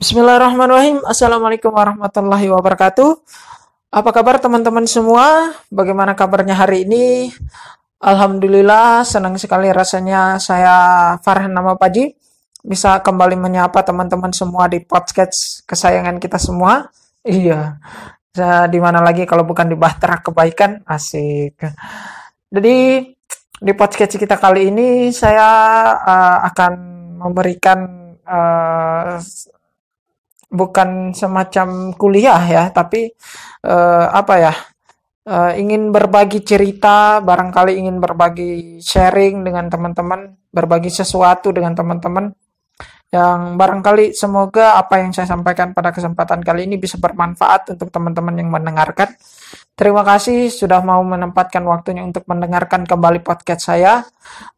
Bismillahirrahmanirrahim. Assalamualaikum warahmatullahi wabarakatuh. Apa kabar teman-teman semua? Bagaimana kabarnya hari ini? Alhamdulillah, senang sekali rasanya saya Farhan Nama Paji bisa kembali menyapa teman-teman semua di podcast kesayangan kita semua. Iya, di mana lagi kalau bukan di Bahtera Kebaikan, asik. Jadi di podcast kita kali ini saya uh, akan memberikan uh, bukan semacam kuliah ya, tapi uh, apa ya? Uh, ingin berbagi cerita, barangkali ingin berbagi sharing dengan teman-teman, berbagi sesuatu dengan teman-teman yang barangkali semoga apa yang saya sampaikan pada kesempatan kali ini bisa bermanfaat untuk teman-teman yang mendengarkan. Terima kasih sudah mau menempatkan waktunya untuk mendengarkan kembali podcast saya.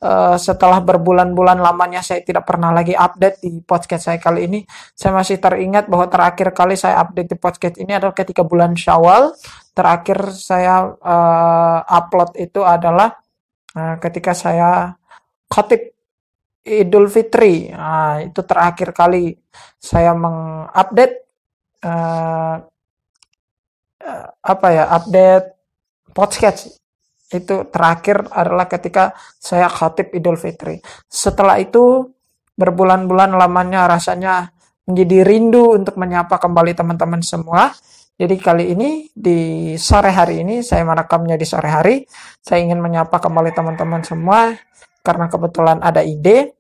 Uh, setelah berbulan-bulan lamanya saya tidak pernah lagi update di podcast saya kali ini. Saya masih teringat bahwa terakhir kali saya update di podcast ini adalah ketika bulan Syawal. Terakhir saya uh, upload itu adalah uh, ketika saya khotib Idul Fitri. Nah, itu terakhir kali saya mengupdate uh, apa ya update podcast itu terakhir adalah ketika saya khatib Idul Fitri. Setelah itu berbulan-bulan lamanya rasanya menjadi rindu untuk menyapa kembali teman-teman semua. Jadi kali ini di sore hari ini saya merekamnya di sore hari. Saya ingin menyapa kembali teman-teman semua karena kebetulan ada ide.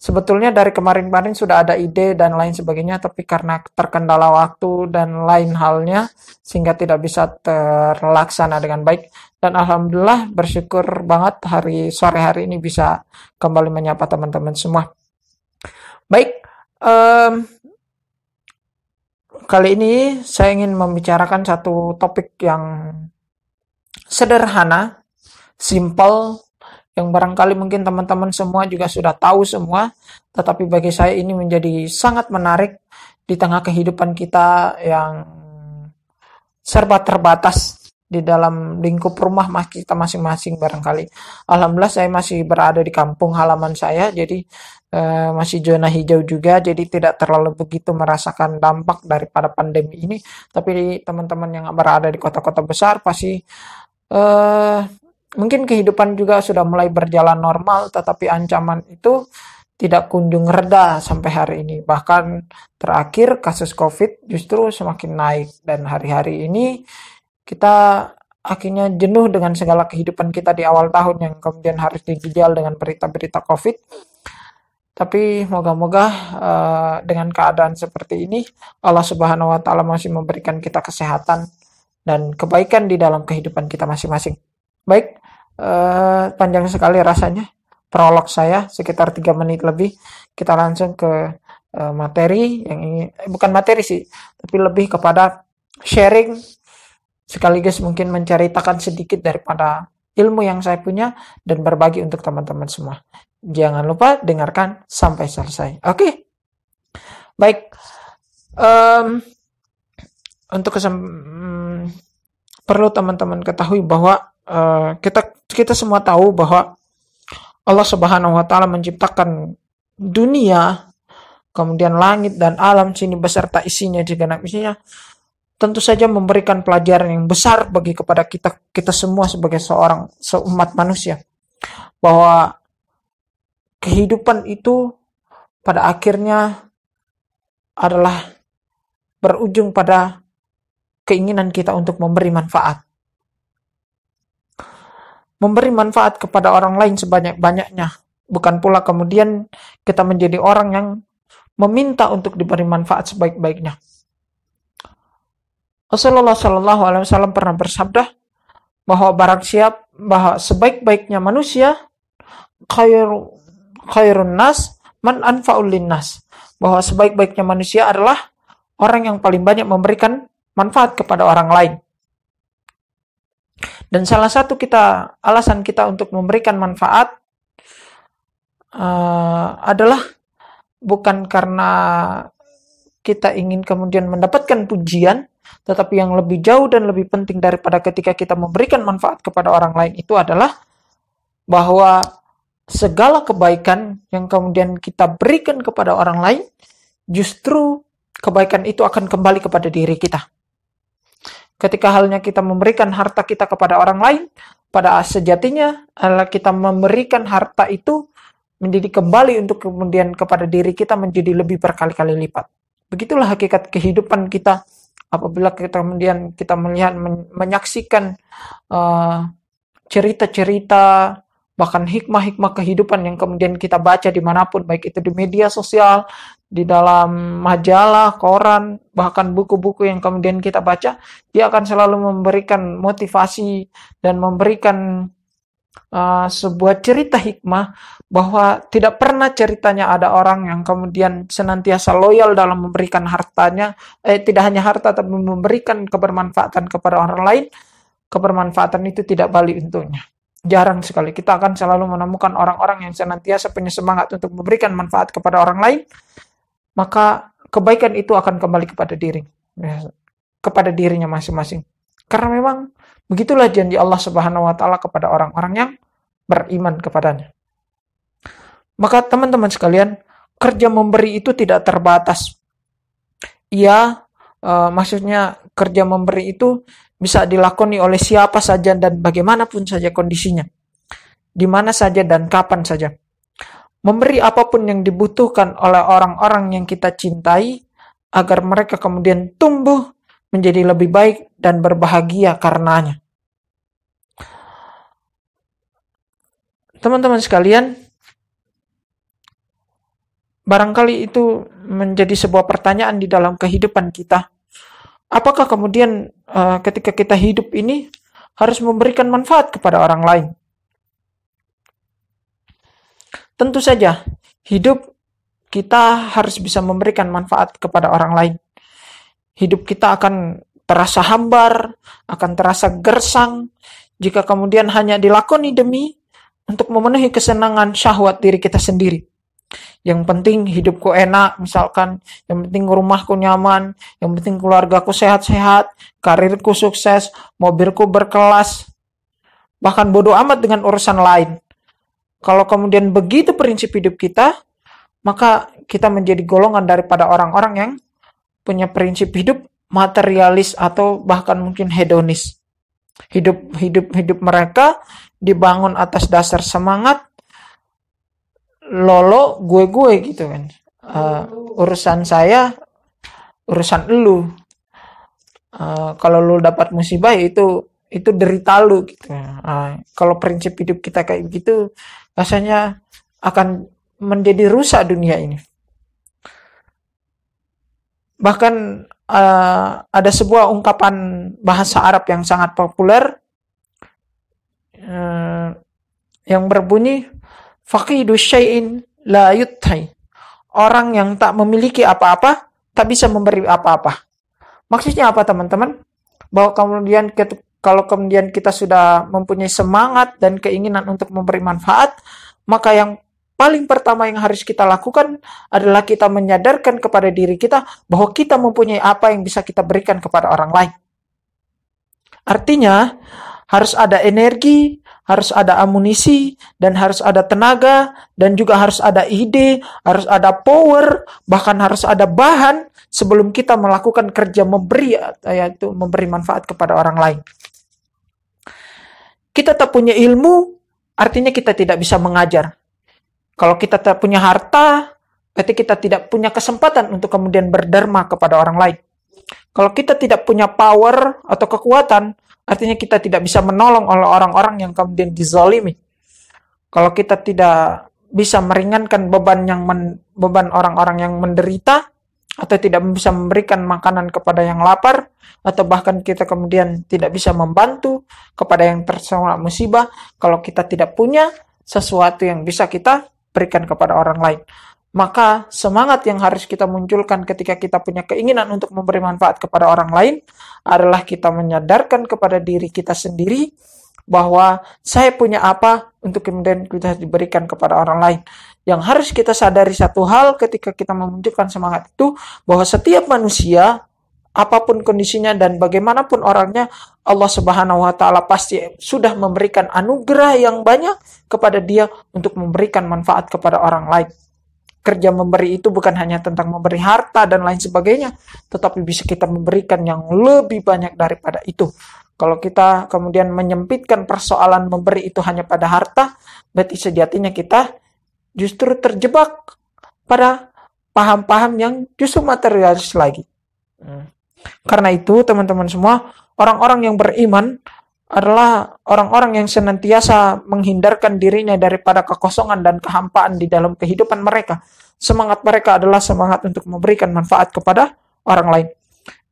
Sebetulnya dari kemarin-kemarin sudah ada ide dan lain sebagainya, tapi karena terkendala waktu dan lain halnya, sehingga tidak bisa terlaksana dengan baik. Dan Alhamdulillah bersyukur banget hari sore hari ini bisa kembali menyapa teman-teman semua. Baik, um, kali ini saya ingin membicarakan satu topik yang sederhana, simple, yang barangkali mungkin teman-teman semua juga sudah tahu semua, tetapi bagi saya ini menjadi sangat menarik di tengah kehidupan kita yang serba terbatas di dalam lingkup rumah kita masing-masing barangkali. Alhamdulillah saya masih berada di kampung halaman saya, jadi uh, masih zona hijau juga, jadi tidak terlalu begitu merasakan dampak daripada pandemi ini. Tapi teman-teman yang berada di kota-kota besar pasti uh, mungkin kehidupan juga sudah mulai berjalan normal, tetapi ancaman itu tidak kunjung reda sampai hari ini. Bahkan terakhir kasus COVID justru semakin naik dan hari-hari ini kita akhirnya jenuh dengan segala kehidupan kita di awal tahun yang kemudian harus dijajal dengan berita-berita COVID. Tapi moga-moga uh, dengan keadaan seperti ini Allah Subhanahu wa taala masih memberikan kita kesehatan dan kebaikan di dalam kehidupan kita masing-masing. Baik, uh, panjang sekali rasanya prolog saya sekitar tiga menit lebih. Kita langsung ke uh, materi yang ini eh, bukan materi sih, tapi lebih kepada sharing sekaligus mungkin menceritakan sedikit daripada ilmu yang saya punya dan berbagi untuk teman-teman semua. Jangan lupa dengarkan sampai selesai. Oke, okay? baik. Um, untuk kesem hmm, perlu teman-teman ketahui bahwa uh, kita kita semua tahu bahwa Allah Subhanahu wa taala menciptakan dunia kemudian langit dan alam sini beserta isinya segenap isinya tentu saja memberikan pelajaran yang besar bagi kepada kita kita semua sebagai seorang seumat manusia. Bahwa kehidupan itu pada akhirnya adalah berujung pada keinginan kita untuk memberi manfaat memberi manfaat kepada orang lain sebanyak-banyaknya. Bukan pula kemudian kita menjadi orang yang meminta untuk diberi manfaat sebaik-baiknya. Rasulullah Shallallahu Alaihi Wasallam pernah bersabda bahwa barang siap bahwa sebaik-baiknya manusia khair khairun nas man anfaul linnas bahwa sebaik-baiknya manusia adalah orang yang paling banyak memberikan manfaat kepada orang lain. Dan salah satu kita alasan kita untuk memberikan manfaat uh, adalah bukan karena kita ingin kemudian mendapatkan pujian, tetapi yang lebih jauh dan lebih penting daripada ketika kita memberikan manfaat kepada orang lain itu adalah bahwa segala kebaikan yang kemudian kita berikan kepada orang lain justru kebaikan itu akan kembali kepada diri kita. Ketika halnya kita memberikan harta kita kepada orang lain, pada sejatinya kita memberikan harta itu menjadi kembali untuk kemudian kepada diri kita menjadi lebih berkali-kali lipat. Begitulah hakikat kehidupan kita apabila kita kemudian kita melihat menyaksikan uh, cerita-cerita bahkan hikmah-hikmah kehidupan yang kemudian kita baca di mana pun baik itu di media sosial di dalam majalah, koran, bahkan buku-buku yang kemudian kita baca, dia akan selalu memberikan motivasi dan memberikan uh, sebuah cerita hikmah bahwa tidak pernah ceritanya ada orang yang kemudian senantiasa loyal dalam memberikan hartanya, eh tidak hanya harta tapi memberikan kebermanfaatan kepada orang lain, kebermanfaatan itu tidak balik untuknya. Jarang sekali. Kita akan selalu menemukan orang-orang yang senantiasa punya semangat untuk memberikan manfaat kepada orang lain, maka kebaikan itu akan kembali kepada diri, ya, kepada dirinya masing-masing. Karena memang begitulah janji Allah Subhanahu wa taala kepada orang-orang yang beriman kepadanya. Maka teman-teman sekalian, kerja memberi itu tidak terbatas. Ia uh, maksudnya kerja memberi itu bisa dilakoni oleh siapa saja dan bagaimanapun saja kondisinya. Di mana saja dan kapan saja memberi apa pun yang dibutuhkan oleh orang-orang yang kita cintai agar mereka kemudian tumbuh menjadi lebih baik dan berbahagia karenanya. Teman-teman sekalian, barangkali itu menjadi sebuah pertanyaan di dalam kehidupan kita. Apakah kemudian uh, ketika kita hidup ini harus memberikan manfaat kepada orang lain? Tentu saja, hidup kita harus bisa memberikan manfaat kepada orang lain. Hidup kita akan terasa hambar, akan terasa gersang, jika kemudian hanya dilakoni demi untuk memenuhi kesenangan syahwat diri kita sendiri. Yang penting hidupku enak, misalkan. Yang penting rumahku nyaman. Yang penting keluargaku sehat-sehat. Karirku sukses. Mobilku berkelas. Bahkan bodoh amat dengan urusan lain. Kalau kemudian begitu prinsip hidup kita, maka kita menjadi golongan daripada orang-orang yang punya prinsip hidup materialis atau bahkan mungkin hedonis. Hidup hidup hidup mereka dibangun atas dasar semangat lolo gue gue gitu kan. Uh, urusan saya urusan lu. Uh, kalau lu dapat musibah itu itu derita lu gitu. Nah, kalau prinsip hidup kita kayak gitu, rasanya akan menjadi rusak dunia ini. Bahkan uh, ada sebuah ungkapan bahasa Arab yang sangat populer uh, yang berbunyi faqidu syai'in la yuthai. Orang yang tak memiliki apa-apa tak bisa memberi apa-apa. Maksudnya apa teman-teman? Bahwa kemudian kalau kemudian kita sudah mempunyai semangat dan keinginan untuk memberi manfaat, maka yang paling pertama yang harus kita lakukan adalah kita menyadarkan kepada diri kita bahwa kita mempunyai apa yang bisa kita berikan kepada orang lain. Artinya, harus ada energi, harus ada amunisi, dan harus ada tenaga, dan juga harus ada ide, harus ada power, bahkan harus ada bahan sebelum kita melakukan kerja memberi, yaitu memberi manfaat kepada orang lain. Kita tak punya ilmu, artinya kita tidak bisa mengajar. Kalau kita tak punya harta, berarti kita tidak punya kesempatan untuk kemudian berdharma kepada orang lain. Kalau kita tidak punya power atau kekuatan, artinya kita tidak bisa menolong oleh orang-orang yang kemudian dizalimi. Kalau kita tidak bisa meringankan beban yang men, beban orang-orang yang menderita, atau tidak bisa memberikan makanan kepada yang lapar atau bahkan kita kemudian tidak bisa membantu kepada yang terserang musibah kalau kita tidak punya sesuatu yang bisa kita berikan kepada orang lain. Maka semangat yang harus kita munculkan ketika kita punya keinginan untuk memberi manfaat kepada orang lain adalah kita menyadarkan kepada diri kita sendiri bahwa saya punya apa untuk kemudian kita diberikan kepada orang lain. Yang harus kita sadari satu hal ketika kita memunculkan semangat itu bahwa setiap manusia apa pun kondisinya dan bagaimanapun orangnya Allah Subhanahu wa taala pasti sudah memberikan anugerah yang banyak kepada dia untuk memberikan manfaat kepada orang lain. kerja memberi itu bukan hanya tentang memberi harta dan lain sebagainya, tetapi bisa kita memberikan yang lebih banyak daripada itu. Kalau kita kemudian menyempitkan persoalan memberi itu hanya pada harta, berarti sejatinya kita justru terjebak pada paham-paham yang justru materialis lagi. Hmm. Karena itu, teman-teman semua, orang-orang yang beriman adalah orang-orang yang senantiasa menghindarkan dirinya daripada kekosongan dan kehampaan di dalam kehidupan mereka. Semangat mereka adalah semangat untuk memberikan manfaat kepada orang lain.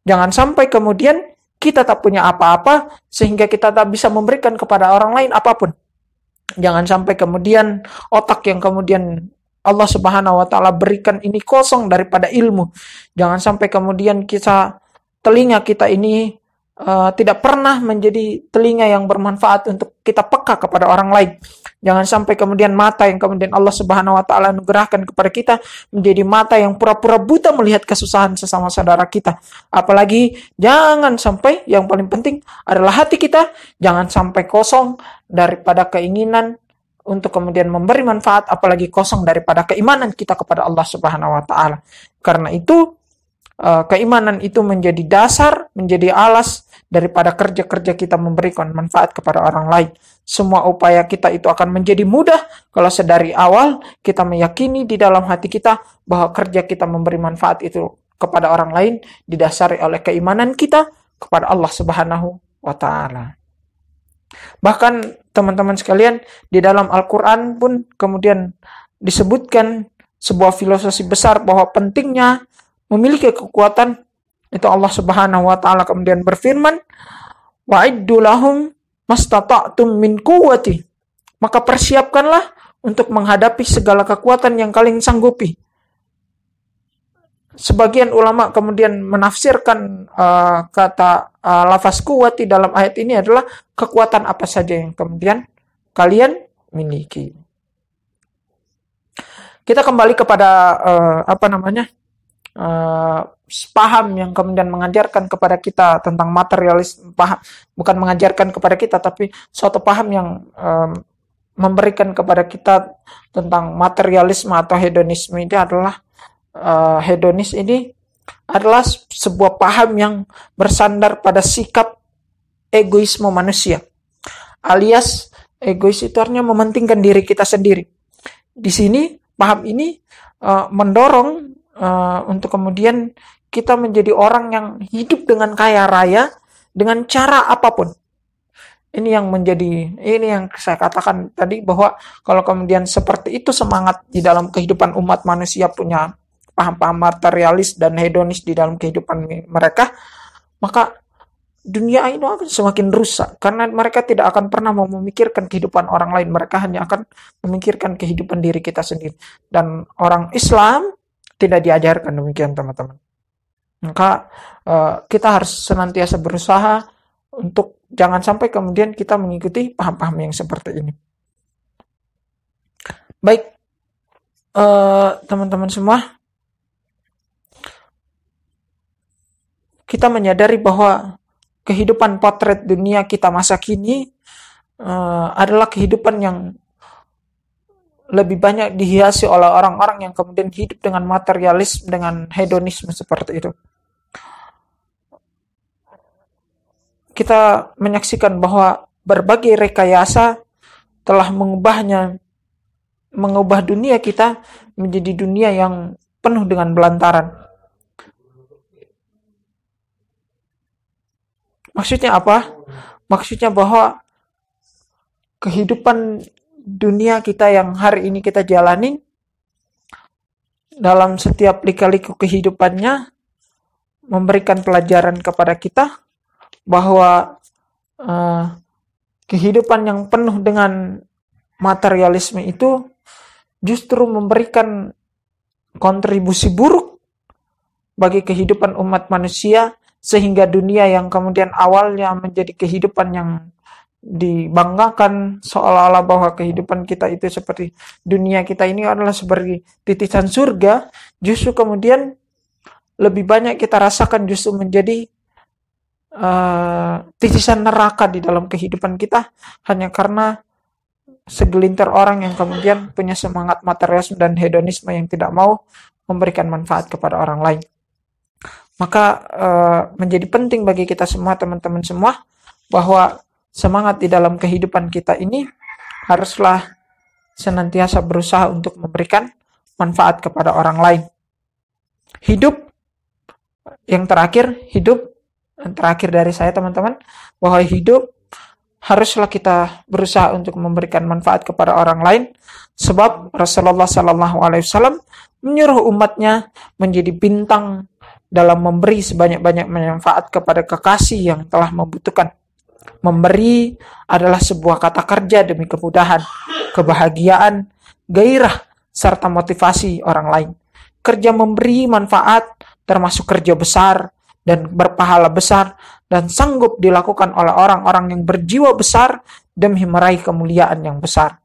Jangan sampai kemudian kita tak punya apa-apa sehingga kita tak bisa memberikan kepada orang lain apa pun. Jangan sampai kemudian otak yang kemudian Allah Subhanahu wa taala berikan ini kosong daripada ilmu. Jangan sampai kemudian kita telinga kita ini uh, tidak pernah menjadi telinga yang bermanfaat untuk kita peka kepada orang lain. Jangan sampai kemudian mata yang kemudian Allah Subhanahu wa taala anugerahkan kepada kita menjadi mata yang pura-pura buta melihat kesusahan sesama saudara kita. Apalagi jangan sampai yang paling penting adalah hati kita jangan sampai kosong daripada keinginan untuk kemudian memberi manfaat apalagi kosong daripada keimanan kita kepada Allah Subhanahu wa taala. Karena itu uh, keimanan itu menjadi dasar, menjadi alas daripada kerja-kerja kita memberikan manfaat kepada orang lain. Semua upaya kita itu akan menjadi mudah kalau sedari awal kita meyakini di dalam hati kita bahwa kerja kita memberi manfaat itu kepada orang lain didasari oleh keimanan kita kepada Allah Subhanahu wa taala. Bahkan teman-teman sekalian di dalam Al-Qur'an pun kemudian disebutkan sebuah filosofi besar bahwa pentingnya memiliki kekuatan itu Allah Subhanahu wa taala kemudian berfirman wa'iddu lahum mastata'tum min quwwati maka persiapkanlah untuk menghadapi segala kekuatan yang kalian sanggupi sebagian ulama kemudian menafsirkan uh, kata uh, lafaz kuwati dalam ayat ini adalah kekuatan apa saja yang kemudian kalian miliki. Kita kembali kepada uh, apa namanya uh, paham yang kemudian mengajarkan kepada kita tentang materialis paham bukan mengajarkan kepada kita tapi suatu paham yang um, memberikan kepada kita tentang materialisme atau hedonisme ini adalah uh, hedonis ini adalah sebuah paham yang bersandar pada sikap egoisme manusia. Alias egois itu artinya mementingkan diri kita sendiri. Di sini paham ini uh, mendorong uh, untuk kemudian kita menjadi orang yang hidup dengan kaya raya dengan cara apa pun. Ini yang menjadi ini yang saya katakan tadi bahwa kalau kemudian seperti itu semangat di dalam kehidupan umat manusia punya paham-paham materialis dan hedonis di dalam kehidupan mereka, maka dunia ini akan semakin rusak karena mereka tidak akan pernah mau memikirkan kehidupan orang lain, mereka hanya akan memikirkan kehidupan diri kita sendiri. Dan orang Islam tidak diajarkan demikian, teman-teman. Maka uh, kita harus senantiasa berusaha untuk jangan sampai kemudian kita mengikuti paham-paham yang seperti ini. Baik, eh, teman-teman uh, semua, kita menyadari bahwa kehidupan potret dunia kita masa kini uh, adalah kehidupan yang lebih banyak dihiasi oleh orang-orang yang kemudian hidup dengan materialis, dengan hedonisme seperti itu. kita menyaksikan bahwa berbagai rekayasa telah mengubahnya mengubah dunia kita menjadi dunia yang penuh dengan belantaran. Maksudnya apa? Maksudnya bahwa kehidupan dunia kita yang hari ini kita jalani dalam setiap lika-liku kehidupannya memberikan pelajaran kepada kita bahwa uh, kehidupan yang penuh dengan materialisme itu justru memberikan kontribusi buruk bagi kehidupan umat manusia sehingga dunia yang kemudian awalnya menjadi kehidupan yang dibanggakan seolah-olah bahwa kehidupan kita itu seperti dunia kita ini adalah seperti titisan surga justru kemudian lebih banyak kita rasakan justru menjadi uh, titisan neraka di dalam kehidupan kita hanya karena segelintir orang yang kemudian punya semangat materialisme dan hedonisme yang tidak mau memberikan manfaat kepada orang lain. Maka uh, menjadi penting bagi kita semua teman-teman semua bahwa semangat di dalam kehidupan kita ini haruslah senantiasa berusaha untuk memberikan manfaat kepada orang lain. Hidup yang terakhir, hidup yang terakhir dari saya teman-teman bahwa hidup haruslah kita berusaha untuk memberikan manfaat kepada orang lain sebab Rasulullah Shallallahu Alaihi Wasallam menyuruh umatnya menjadi bintang dalam memberi sebanyak-banyak manfaat kepada kekasih yang telah membutuhkan. Memberi adalah sebuah kata kerja demi kemudahan, kebahagiaan, gairah, serta motivasi orang lain. Kerja memberi manfaat termasuk kerja besar dan berpahala besar dan sanggup dilakukan oleh orang-orang yang berjiwa besar demi meraih kemuliaan yang besar.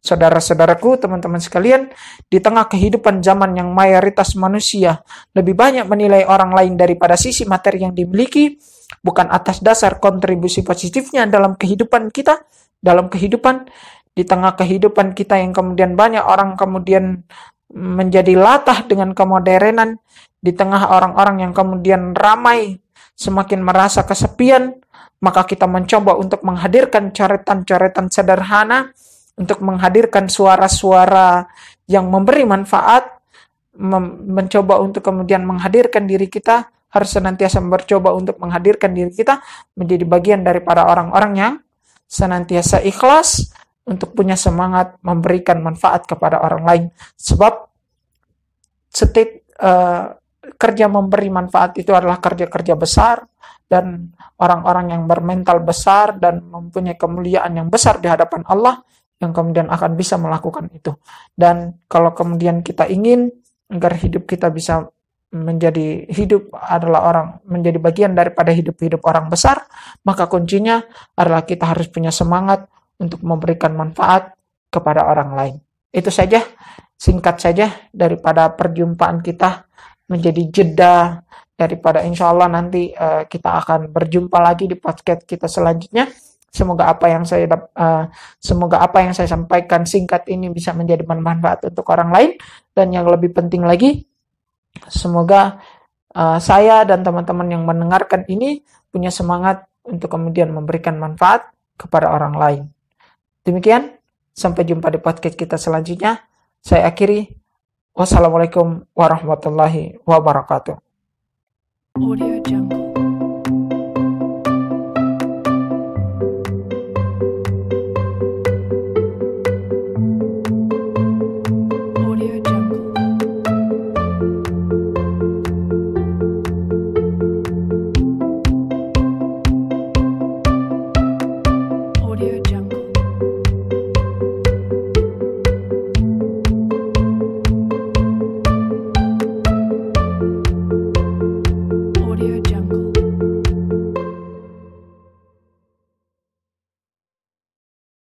Saudara-saudaraku, teman-teman sekalian, di tengah kehidupan zaman yang mayoritas manusia lebih banyak menilai orang lain daripada sisi materi yang dimiliki, bukan atas dasar kontribusi positifnya dalam kehidupan kita, dalam kehidupan, di tengah kehidupan kita yang kemudian banyak orang kemudian menjadi latah dengan kemodernan, di tengah orang-orang yang kemudian ramai semakin merasa kesepian, maka kita mencoba untuk menghadirkan coretan-coretan sederhana, untuk menghadirkan suara-suara yang memberi manfaat, mencoba untuk kemudian menghadirkan diri kita, harus senantiasa mencoba untuk menghadirkan diri kita menjadi bagian daripada orang-orang yang senantiasa ikhlas untuk punya semangat memberikan manfaat kepada orang lain. Sebab setiap uh, kerja memberi manfaat itu adalah kerja-kerja besar dan orang-orang yang bermental besar dan mempunyai kemuliaan yang besar di hadapan Allah yang kemudian akan bisa melakukan itu. Dan kalau kemudian kita ingin agar hidup kita bisa menjadi hidup adalah orang menjadi bagian daripada hidup-hidup orang besar, maka kuncinya adalah kita harus punya semangat untuk memberikan manfaat kepada orang lain. Itu saja, singkat saja daripada perjumpaan kita menjadi jeda daripada insya Allah nanti uh, kita akan berjumpa lagi di podcast kita selanjutnya. Semoga apa yang saya uh, semoga apa yang saya sampaikan singkat ini bisa menjadi bermanfaat untuk orang lain dan yang lebih penting lagi semoga uh, saya dan teman-teman yang mendengarkan ini punya semangat untuk kemudian memberikan manfaat kepada orang lain. Demikian, sampai jumpa di podcast kita selanjutnya. Saya akhiri Wassalamualaikum warahmatullahi wabarakatuh. Audio Jungle.